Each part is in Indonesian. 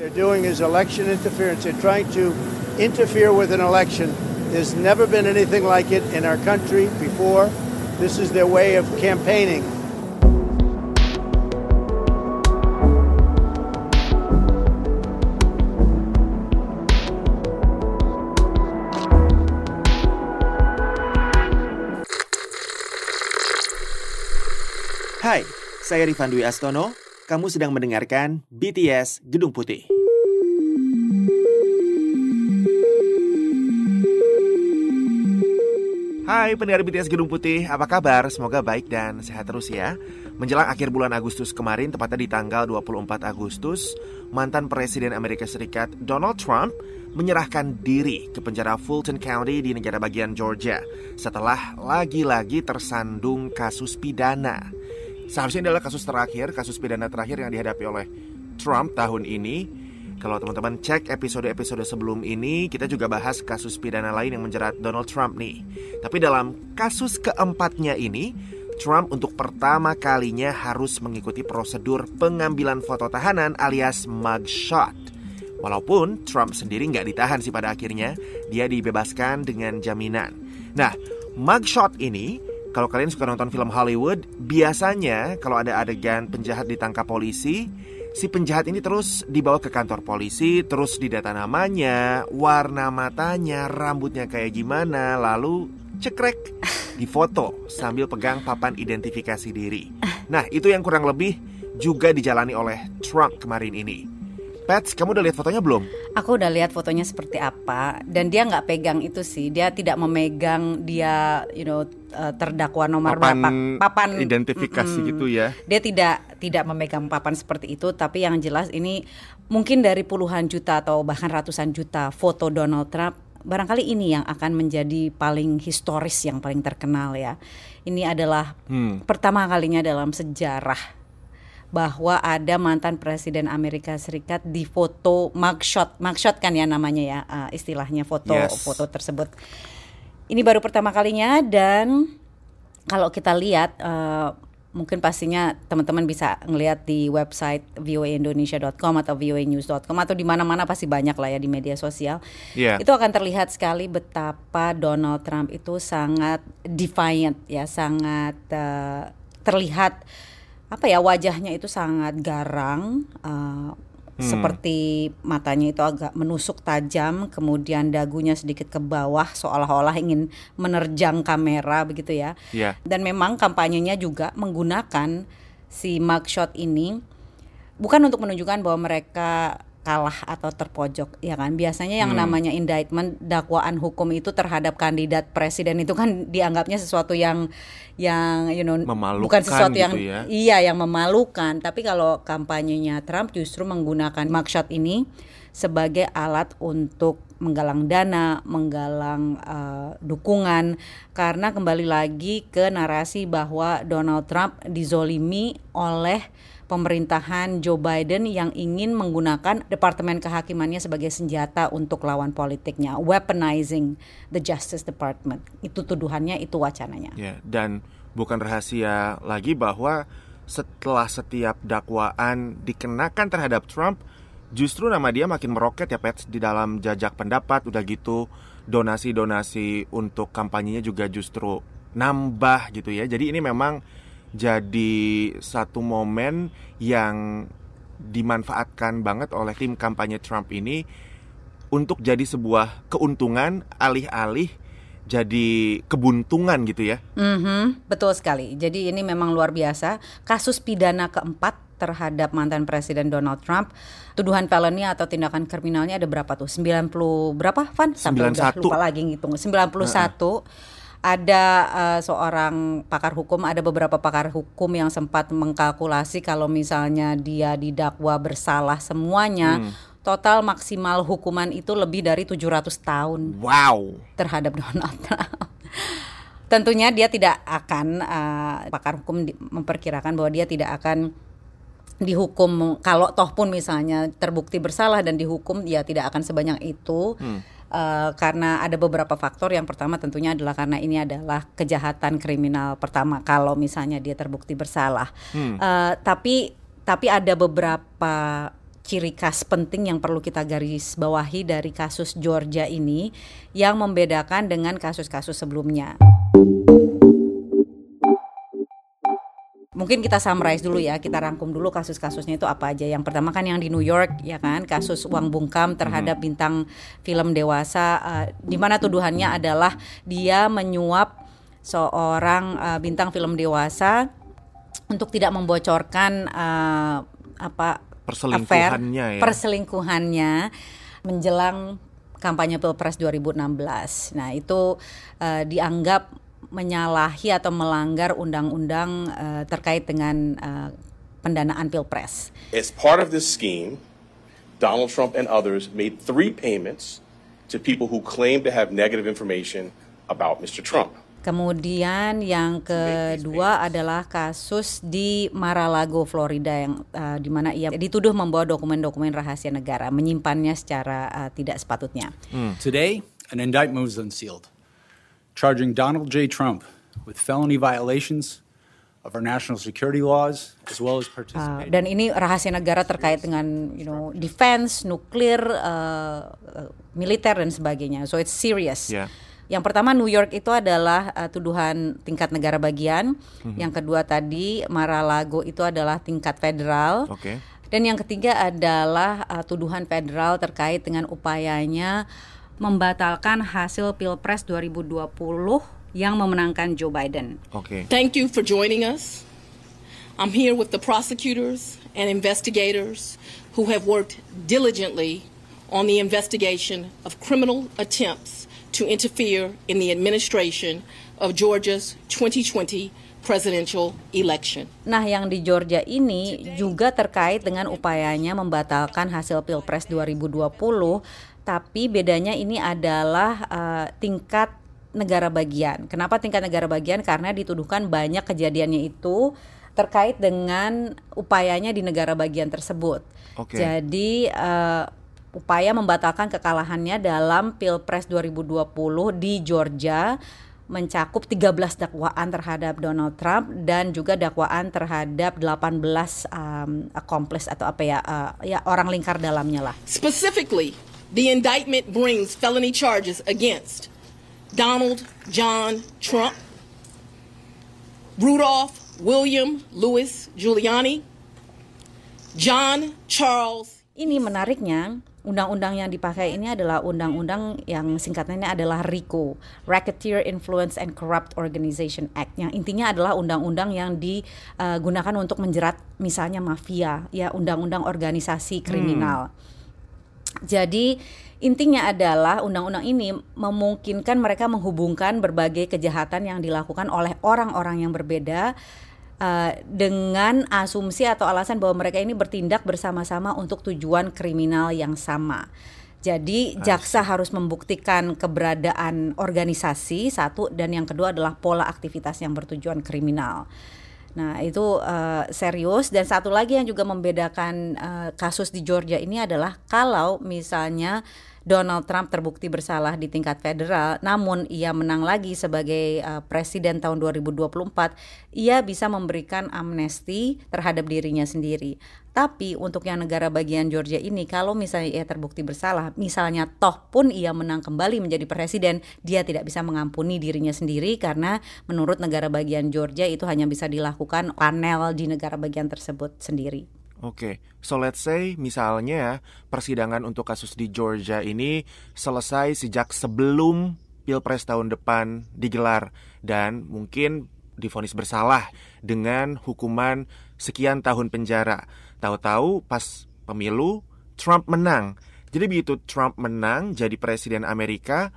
They're doing is election interference. They're trying to interfere with an election. There's never been anything like it in our country before. This is their way of campaigning. Hai, saya Rifan Dwi Astono. Kamu sedang mendengarkan BTS Gedung Putih. Hai pendengar BTS Gedung Putih, apa kabar? Semoga baik dan sehat terus ya. Menjelang akhir bulan Agustus kemarin, tepatnya di tanggal 24 Agustus, mantan Presiden Amerika Serikat Donald Trump menyerahkan diri ke penjara Fulton County di negara bagian Georgia setelah lagi-lagi tersandung kasus pidana. Seharusnya ini adalah kasus terakhir, kasus pidana terakhir yang dihadapi oleh Trump tahun ini. Kalau teman-teman cek episode-episode sebelum ini, kita juga bahas kasus pidana lain yang menjerat Donald Trump nih. Tapi dalam kasus keempatnya ini, Trump untuk pertama kalinya harus mengikuti prosedur pengambilan foto tahanan alias mugshot. Walaupun Trump sendiri nggak ditahan sih pada akhirnya, dia dibebaskan dengan jaminan. Nah, mugshot ini kalau kalian suka nonton film Hollywood, biasanya kalau ada adegan penjahat ditangkap polisi, si penjahat ini terus dibawa ke kantor polisi, terus didata namanya, warna matanya, rambutnya kayak gimana, lalu cekrek difoto sambil pegang papan identifikasi diri. Nah, itu yang kurang lebih juga dijalani oleh Trump kemarin ini. Pets, kamu udah lihat fotonya belum? Aku udah lihat fotonya seperti apa dan dia nggak pegang itu sih. Dia tidak memegang dia, you know, uh, terdakwa nomor Papan, berapa papan identifikasi Mm-mm. gitu ya. Dia tidak tidak memegang papan seperti itu, tapi yang jelas ini mungkin dari puluhan juta atau bahkan ratusan juta foto Donald Trump barangkali ini yang akan menjadi paling historis yang paling terkenal ya. Ini adalah Hmm. pertama kalinya dalam sejarah bahwa ada mantan presiden Amerika Serikat di foto mugshot, mugshot kan ya namanya ya uh, istilahnya foto Yes. foto tersebut. Ini baru pertama kalinya dan kalau kita lihat uh, mungkin pastinya teman-teman bisa ngelihat di website voaindonesia.com atau voanews.com atau di mana-mana pasti banyak lah ya di media sosial. Iya. Itu akan terlihat sekali betapa Donald Trump itu sangat defiant ya, sangat uh, terlihat apa ya wajahnya itu sangat garang. uh, Seperti matanya itu agak menusuk tajam, kemudian dagunya sedikit ke bawah, seolah-olah ingin menerjang kamera begitu ya. Iya. Dan memang kampanyenya juga menggunakan si mugshot ini bukan untuk menunjukkan bahwa mereka kalah atau terpojok ya kan biasanya yang Hmm. namanya indictment dakwaan hukum itu terhadap kandidat presiden itu kan dianggapnya sesuatu yang yang you know Memalukan bukan sesuatu gitu yang ya. iya yang memalukan tapi kalau kampanyenya Trump justru menggunakan mugshot ini sebagai alat untuk menggalang dana, menggalang uh, dukungan karena kembali lagi ke narasi bahwa Donald Trump dizolimi oleh pemerintahan Joe Biden yang ingin menggunakan departemen kehakimannya sebagai senjata untuk lawan politiknya, weaponizing the Justice Department. Itu tuduhannya, itu wacananya. Ya, dan bukan rahasia lagi bahwa setelah setiap dakwaan dikenakan terhadap Trump, justru nama dia makin meroket ya Pets di dalam jajak pendapat udah gitu donasi-donasi untuk kampanyenya juga justru nambah gitu ya. Jadi ini memang jadi satu momen yang dimanfaatkan banget oleh tim kampanye Trump ini untuk jadi sebuah keuntungan alih-alih jadi kebuntungan gitu ya. Mhm, betul sekali. Jadi ini memang luar biasa. Kasus pidana keempat terhadap mantan Presiden Donald Trump, tuduhan felony atau tindakan kriminalnya ada berapa tuh? 90 berapa, Van? Sampai udah 91. lupa lagi ngitung. 91. Ada eh, seorang pakar hukum, ada beberapa pakar hukum yang sempat mengkalkulasi kalau misalnya dia didakwa bersalah semuanya, total maksimal hukuman itu lebih dari 700 tahun Wow. terhadap Donald Trump. Tentunya dia tidak akan uh, pakar hukum memperkirakan bahwa dia tidak akan dihukum kalau toh pun misalnya terbukti bersalah dan dihukum dia tidak akan sebanyak itu Uh, karena ada beberapa faktor. Yang pertama tentunya adalah karena ini adalah kejahatan kriminal pertama kalau misalnya dia terbukti bersalah. Uh, tapi tapi ada beberapa ciri khas penting yang perlu kita garis bawahi dari kasus Georgia ini yang membedakan dengan kasus-kasus sebelumnya. Mungkin kita summarize dulu ya, kita rangkum dulu kasus-kasusnya itu apa aja. Yang pertama kan yang di New York ya kan, kasus uang bungkam terhadap hmm. bintang film dewasa uh, di mana tuduhannya adalah dia menyuap seorang uh, bintang film dewasa untuk tidak membocorkan uh, apa perselingkuhannya affair, ya. perselingkuhannya menjelang kampanye Pilpres 2016. Nah, itu uh, dianggap menyalahi atau melanggar undang-undang uh, terkait dengan uh, pendanaan Pilpres. As part of this scheme, Donald Trump and others made three payments to people who claim to have negative information about Mr. Trump. Kemudian yang kedua adalah kasus di Mar-a-Lago, Florida yang uh, di mana ia dituduh membawa dokumen-dokumen rahasia negara, menyimpannya secara uh, tidak sepatutnya. Hmm. Today, an indictment was unsealed, charging Donald J. Trump with felony violations of our national security laws as well as uh, participating. Uh, dan ini rahasia negara terkait dengan you know defense, nuklir, uh, militer dan sebagainya. So it's serious. Yeah. Yang pertama New York itu adalah uh, tuduhan tingkat negara bagian. Mm-hmm. Yang kedua tadi Mar-a-Lago itu adalah tingkat federal. Okay. Dan yang ketiga adalah uh, tuduhan federal terkait dengan upayanya membatalkan hasil Pilpres 2020 yang memenangkan Joe Biden. Okay. Thank you for joining us. I'm here with the prosecutors and investigators who have worked diligently on the investigation of criminal attempts to interfere in the administration of Georgia's 2020 presidential election. Nah, yang di Georgia ini juga terkait dengan upayanya membatalkan hasil Pilpres 2020, tapi bedanya ini adalah uh, tingkat negara bagian. Kenapa tingkat negara bagian? Karena dituduhkan banyak kejadiannya itu terkait dengan upayanya di negara bagian tersebut. Okay. Jadi uh, upaya membatalkan kekalahannya dalam Pilpres 2020 di Georgia mencakup 13 dakwaan terhadap Donald Trump dan juga dakwaan terhadap 18 um, accomplice atau apa ya uh, ya orang lingkar dalamnya lah. Specifically, the indictment brings felony charges against Donald John Trump, Rudolph William Louis Giuliani, John Charles. Ini menariknya undang-undang yang dipakai ini adalah undang-undang yang singkatnya adalah RICO, Racketeer Influence and Corrupt Organization Act. Yang intinya adalah undang-undang yang digunakan untuk menjerat misalnya mafia, ya undang-undang organisasi kriminal. Hmm. Jadi intinya adalah undang-undang ini memungkinkan mereka menghubungkan berbagai kejahatan yang dilakukan oleh orang-orang yang berbeda uh, dengan asumsi atau alasan bahwa mereka ini bertindak bersama-sama untuk tujuan kriminal yang sama. Jadi jaksa harus membuktikan keberadaan organisasi satu dan yang kedua adalah pola aktivitas yang bertujuan kriminal. Nah itu uh, serius dan satu lagi yang juga membedakan uh, kasus di Georgia ini adalah kalau misalnya Donald Trump terbukti bersalah di tingkat federal, namun ia menang lagi sebagai uh, presiden tahun 2024, ia bisa memberikan amnesti terhadap dirinya sendiri. Tapi untuk yang negara bagian Georgia ini, kalau misalnya ia terbukti bersalah, misalnya toh pun ia menang kembali menjadi presiden, dia tidak bisa mengampuni dirinya sendiri karena menurut negara bagian Georgia itu hanya bisa dilakukan panel di negara bagian tersebut sendiri. Oke, okay. so let's say misalnya persidangan untuk kasus di Georgia ini selesai sejak sebelum Pilpres tahun depan digelar dan mungkin difonis bersalah dengan hukuman sekian tahun penjara. Tahu-tahu pas pemilu Trump menang. Jadi begitu Trump menang jadi presiden Amerika,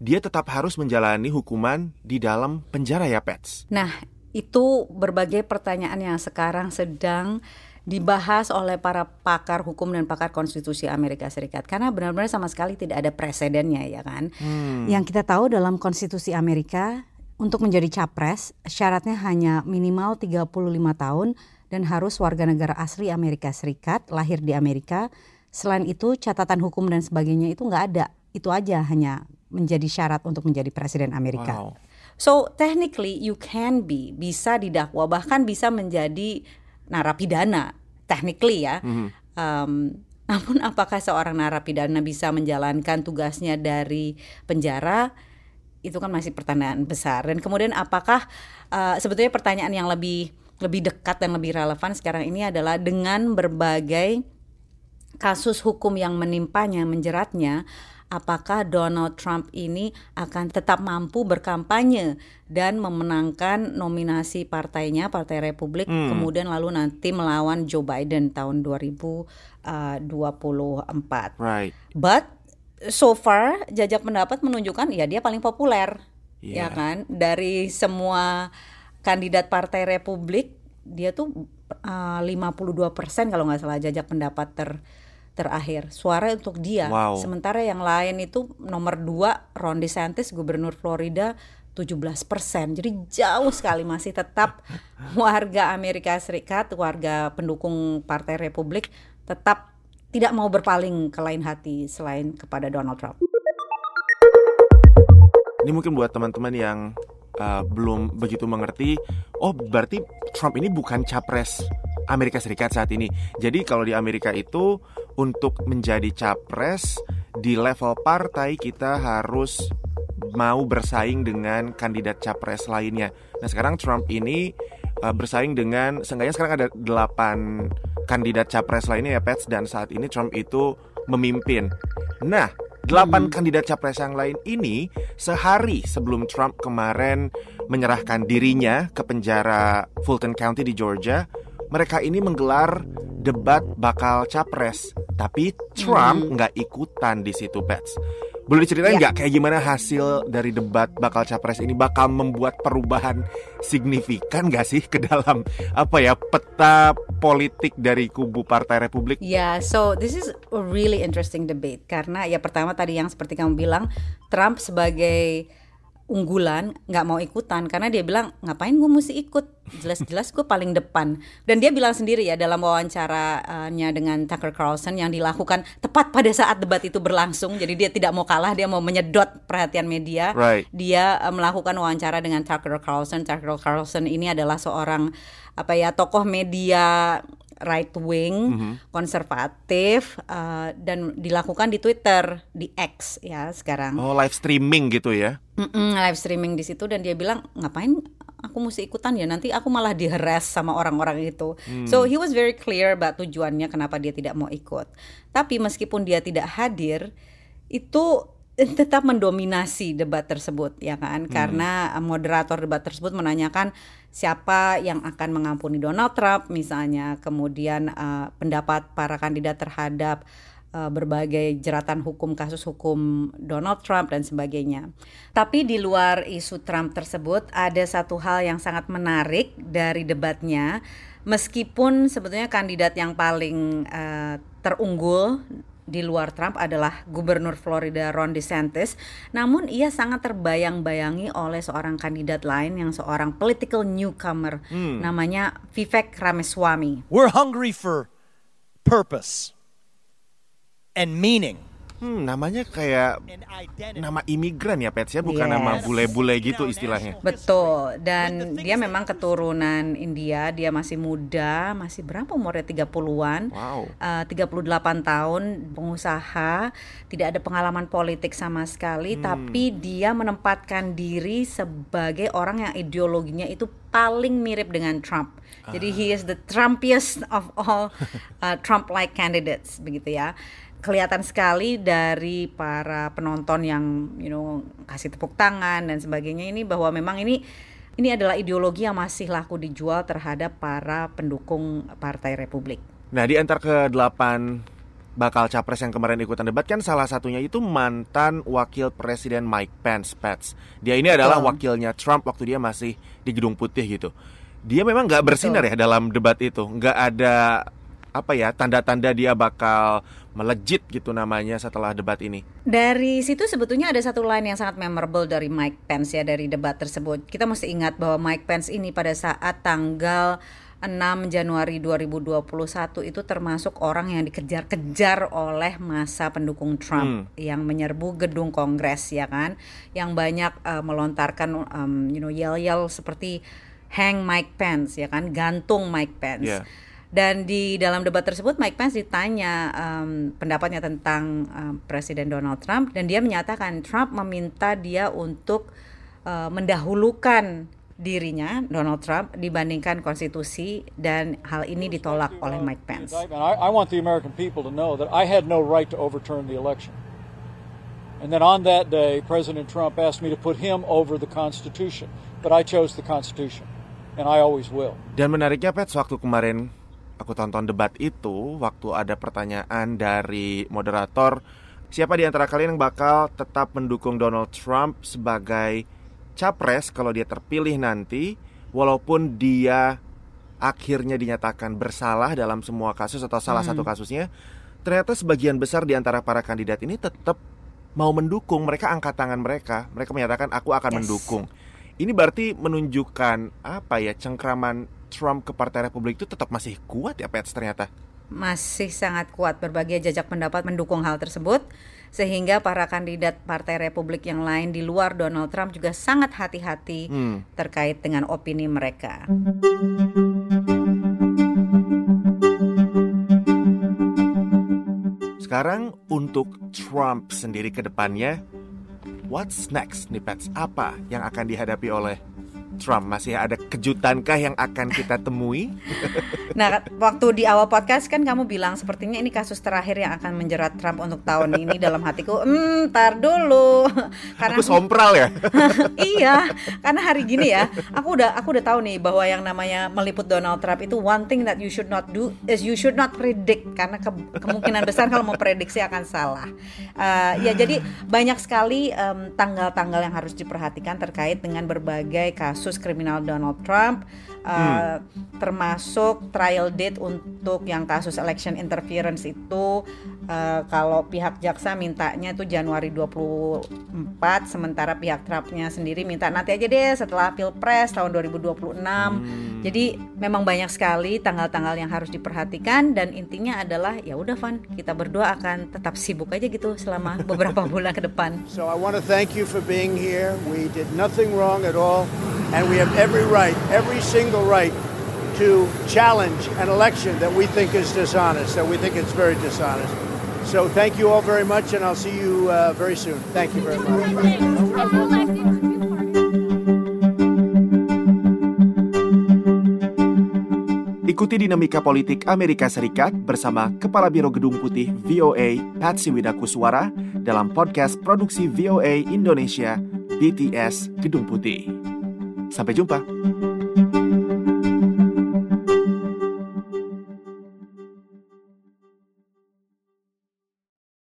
dia tetap harus menjalani hukuman di dalam penjara ya, Pets. Nah, itu berbagai pertanyaan yang sekarang sedang dibahas oleh para pakar hukum dan pakar konstitusi Amerika Serikat karena benar-benar sama sekali tidak ada presidennya ya kan. Hmm. Yang kita tahu dalam konstitusi Amerika untuk menjadi capres syaratnya hanya minimal 35 tahun dan harus warga negara asli Amerika Serikat, lahir di Amerika. Selain itu catatan hukum dan sebagainya itu nggak ada. Itu aja hanya menjadi syarat untuk menjadi presiden Amerika. Wow. So technically you can be bisa didakwa bahkan bisa menjadi narapidana technically ya mm-hmm. Um, namun apakah seorang narapidana bisa menjalankan tugasnya dari penjara? Itu kan masih pertanyaan besar. Dan kemudian apakah uh, sebetulnya pertanyaan yang lebih lebih dekat dan lebih relevan sekarang ini adalah dengan berbagai kasus hukum yang menimpanya, menjeratnya, apakah Donald Trump ini akan tetap mampu berkampanye dan memenangkan nominasi partainya, Partai Republik, hmm. kemudian lalu nanti melawan Joe Biden tahun 2024. Uh, right. But so far jajak pendapat menunjukkan ya dia paling populer, yeah. ya kan? Dari semua kandidat Partai Republik dia tuh uh, 52% kalau nggak salah jajak pendapat ter terakhir suara untuk dia. Wow. Sementara yang lain itu nomor dua Ron DeSantis gubernur Florida 17 persen. Jadi jauh sekali masih tetap warga Amerika Serikat, warga pendukung Partai Republik tetap tidak mau berpaling ke lain hati selain kepada Donald Trump. Ini mungkin buat teman-teman yang uh, belum begitu mengerti, oh berarti Trump ini bukan capres Amerika Serikat saat ini. Jadi kalau di Amerika itu untuk menjadi capres di level partai kita harus mau bersaing dengan kandidat capres lainnya. Nah sekarang Trump ini uh, bersaing dengan seenggaknya sekarang ada delapan kandidat capres lainnya ya Pets dan saat ini Trump itu memimpin. Nah delapan hmm. kandidat capres yang lain ini sehari sebelum Trump kemarin menyerahkan dirinya ke penjara Fulton County di Georgia mereka ini menggelar debat bakal capres, tapi Trump hmm. nggak hmm. ikutan di situ, Pets. Boleh diceritain ya. nggak ya. kayak gimana hasil dari debat bakal capres ini bakal membuat perubahan signifikan gak sih ke dalam apa ya peta politik dari kubu Partai Republik? Ya, yeah, so this is a really interesting debate karena ya pertama tadi yang seperti kamu bilang Trump sebagai unggulan nggak mau ikutan karena dia bilang ngapain gue mesti ikut? Jelas-jelas gue paling depan. Dan dia bilang sendiri ya dalam wawancaranya dengan Tucker Carlson yang dilakukan tepat pada saat debat itu berlangsung. Jadi dia tidak mau kalah dia mau menyedot perhatian media. Right. dia uh, melakukan wawancara dengan Tucker Carlson. Tucker Carlson ini adalah seorang apa ya tokoh media right wing, mm -hmm. konservatif uh, dan dilakukan di Twitter, di X ya sekarang. Oh, live streaming gitu ya. Mm -mm, live streaming di situ dan dia bilang ngapain aku mesti ikutan ya nanti aku malah diheres sama orang-orang itu. Hmm. So he was very clear about tujuannya kenapa dia tidak mau ikut. Tapi meskipun dia tidak hadir itu tetap mendominasi debat tersebut ya kan hmm. karena moderator debat tersebut menanyakan siapa yang akan mengampuni Donald Trump misalnya kemudian uh, pendapat para kandidat terhadap uh, berbagai jeratan hukum kasus hukum Donald Trump dan sebagainya. Tapi di luar isu Trump tersebut ada satu hal yang sangat menarik dari debatnya meskipun sebetulnya kandidat yang paling uh, terunggul di luar Trump adalah Gubernur Florida Ron DeSantis, namun ia sangat terbayang-bayangi oleh seorang kandidat lain yang seorang political newcomer hmm. namanya Vivek Ramaswamy. We're hungry for purpose and meaning. Hmm, namanya kayak nama imigran ya Pets ya, bukan yes. nama bule-bule gitu istilahnya. Betul. Dan dia memang keturunan India, dia masih muda, masih berapa umurnya 30-an. Wow. Uh, 38 tahun, pengusaha, tidak ada pengalaman politik sama sekali, hmm. tapi dia menempatkan diri sebagai orang yang ideologinya itu paling mirip dengan Trump. Jadi he is the Trumpiest of all uh, Trump-like candidates begitu ya kelihatan sekali dari para penonton yang you know kasih tepuk tangan dan sebagainya ini bahwa memang ini ini adalah ideologi yang masih laku dijual terhadap para pendukung Partai Republik. Nah, di antara ke-8 bakal capres yang kemarin ikutan debat kan salah satunya itu mantan wakil presiden Mike Pence Pence. Dia ini adalah oh. wakilnya Trump waktu dia masih di Gedung Putih gitu. Dia memang nggak bersinar Betul. ya dalam debat itu, nggak ada apa ya tanda-tanda dia bakal melejit gitu namanya setelah debat ini. Dari situ sebetulnya ada satu line yang sangat memorable dari Mike Pence ya dari debat tersebut. Kita mesti ingat bahwa Mike Pence ini pada saat tanggal 6 Januari 2021 itu termasuk orang yang dikejar-kejar oleh masa pendukung Trump hmm. yang menyerbu gedung Kongres ya kan, yang banyak uh, melontarkan um, you know yel-yel seperti hang Mike Pence ya kan, gantung Mike Pence. Yeah Dan di dalam debat tersebut Mike Pence ditanya um, pendapatnya tentang um, Presiden Donald Trump dan dia menyatakan Trump meminta dia untuk uh, mendahulukan dirinya Donald Trump dibandingkan konstitusi dan hal ini ditolak oleh Mike Pence. I, want the American people to know that I had no right to overturn the election. And then on that day, President Trump asked me to put him over the Constitution, but I chose the Constitution, and I always will. Dan menariknya, Pet, waktu kemarin aku tonton debat itu, waktu ada pertanyaan dari moderator, siapa di antara kalian yang bakal tetap mendukung Donald Trump sebagai capres kalau dia terpilih nanti walaupun dia akhirnya dinyatakan bersalah dalam semua kasus atau salah hmm. satu kasusnya ternyata sebagian besar di antara para kandidat ini tetap mau mendukung mereka angkat tangan mereka mereka menyatakan aku akan yes. mendukung ini berarti menunjukkan apa ya cengkraman Trump ke Partai Republik itu tetap masih kuat ya Pets ternyata masih sangat kuat berbagai jajak pendapat mendukung hal tersebut sehingga para kandidat Partai Republik yang lain di luar Donald Trump juga sangat hati-hati hmm. terkait dengan opini mereka. Sekarang untuk Trump sendiri ke depannya, what's next nih Pets? Apa yang akan dihadapi oleh Trump masih ada kejutankah yang akan kita temui? nah, waktu di awal podcast kan kamu bilang sepertinya ini kasus terakhir yang akan menjerat Trump untuk tahun ini dalam hatiku. Hmm, tar dulu. Karena aku sompral ya. iya, karena hari gini ya, aku udah aku udah tahu nih bahwa yang namanya meliput Donald Trump itu one thing that you should not do is you should not predict karena ke, kemungkinan besar kalau mau prediksi akan salah. Uh, ya jadi banyak sekali tanggal-tanggal um, yang harus diperhatikan terkait dengan berbagai kasus kasus kriminal Donald Trump uh, termasuk trial date untuk yang kasus election interference itu uh, kalau pihak jaksa mintanya itu Januari 24 sementara pihak Trumpnya sendiri minta nanti aja deh setelah Pilpres tahun 2026 hmm. jadi memang banyak sekali tanggal-tanggal yang harus diperhatikan dan intinya adalah ya udah Van kita berdua akan tetap sibuk aja gitu selama beberapa bulan ke depan. So I want to thank you for being here. We did nothing wrong at all and we have every right every single right to challenge an election that we think is dishonest, that we think it's very dishonest. So thank you all very much, and I'll see you uh, very soon. Thank you very much. Ikuti dinamika politik Amerika Serikat bersama Kepala Biro Gedung Putih VOA Patsy Widakuswara dalam podcast produksi VOA Indonesia BTS Gedung Putih. Sampai jumpa.